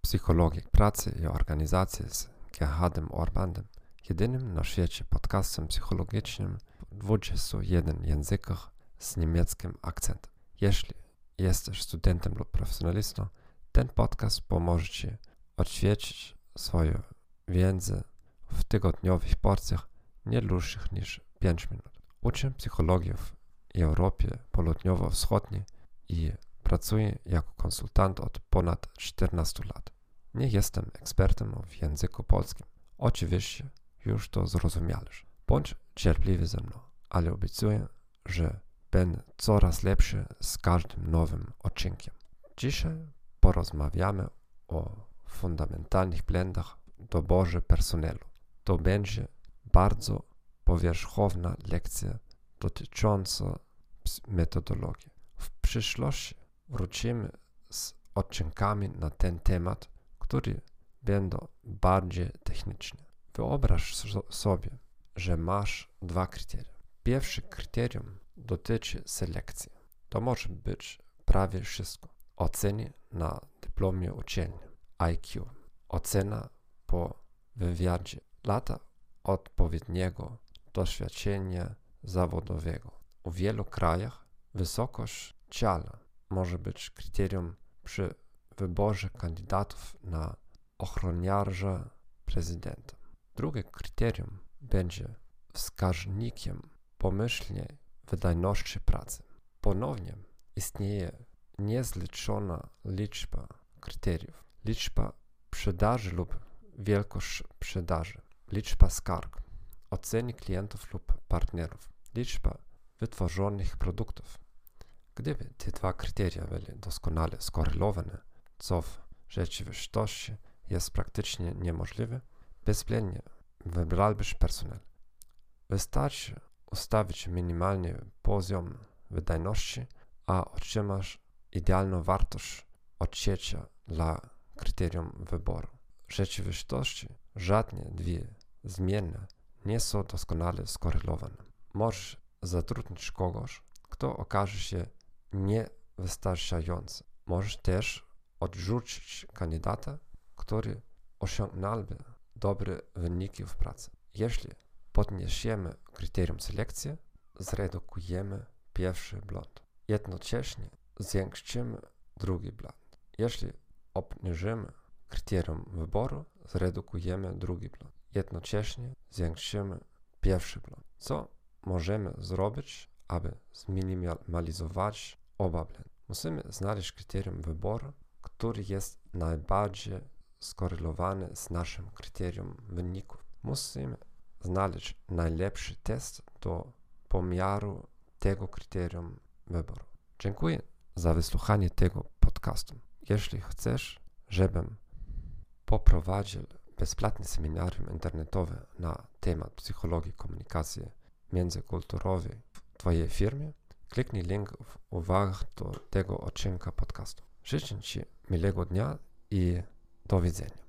psychologii pracy i organizacji z Gerhardem Orbandem, jedynym na świecie podcastem psychologicznym w 21 językach z niemieckim akcentem. Jeśli jesteś studentem lub profesjonalistą, ten podcast pomoże Ci odświecić swoją wiedzę w tygodniowych porcjach nie dłuższych niż 5 minut. Uczę psychologii w Europie Południowo-Wschodniej i pracuję jako konsultant od ponad 14 lat. Nie jestem ekspertem w języku polskim. Oczywiście już to zrozumiałeś. Bądź cierpliwy ze mną, ale obiecuję, że będę coraz lepszy z każdym nowym odcinkiem. Dzisiaj porozmawiamy o fundamentalnych błędach doborze personelu. To będzie bardzo powierzchowna lekcja dotycząca metodologii. W przyszłości wrócimy z odcinkami na ten temat, które będą bardziej techniczne. Wyobraź sobie, że masz dwa kryteria. Pierwsze kryterium dotyczy selekcji. To może być prawie wszystko. Oceny na dyplomie uczelni, IQ, ocena po wywiadzie, lata odpowiedniego doświadczenia zawodowego. W wielu krajach wysokość ciała może być kryterium przy wyborze kandydatów na ochroniarza prezydenta. Drugie kryterium będzie wskaźnikiem pomyślnej wydajności pracy. Ponownie istnieje niezliczona liczba kryteriów. Liczba sprzedaży lub wielkość sprzedaży, liczba skarg, oceny klientów lub partnerów, liczba wytworzonych produktów. Gdyby te dwa kryteria były doskonale skorelowane, co w rzeczywistości jest praktycznie niemożliwe, bezwzględnie wybrałbyś personel. Wystarczy ustawić minimalny poziom wydajności, a otrzymasz idealną wartość odciecia dla kryterium wyboru. W rzeczywistości żadne dwie zmienne nie są doskonale skorelowane. Możesz zatrudnić kogoś, kto okaże się niewystarczający. Możesz też odrzucić kandydata, który osiągnąłby dobre wyniki w pracy. Jeśli podniesiemy kryterium selekcji, zredukujemy pierwszy błąd. Jednocześnie zwiększymy drugi błąd. Jeśli obniżymy kryterium wyboru, zredukujemy drugi błąd. Jednocześnie zwiększymy pierwszy błąd. Co możemy zrobić, aby zminimalizować Musimy znaleźć kryterium wyboru, który jest najbardziej skorelowany z naszym kryterium wyników. Musimy znaleźć najlepszy test do pomiaru tego kryterium wyboru. Dziękuję za wysłuchanie tego podcastu. Jeśli chcesz, żebym poprowadził bezpłatne seminarium internetowe na temat psychologii komunikacji międzykulturowej w Twojej firmie, kliknij link w uwagach do tego odcinka podcastu. Życzę Ci miłego dnia i do widzenia.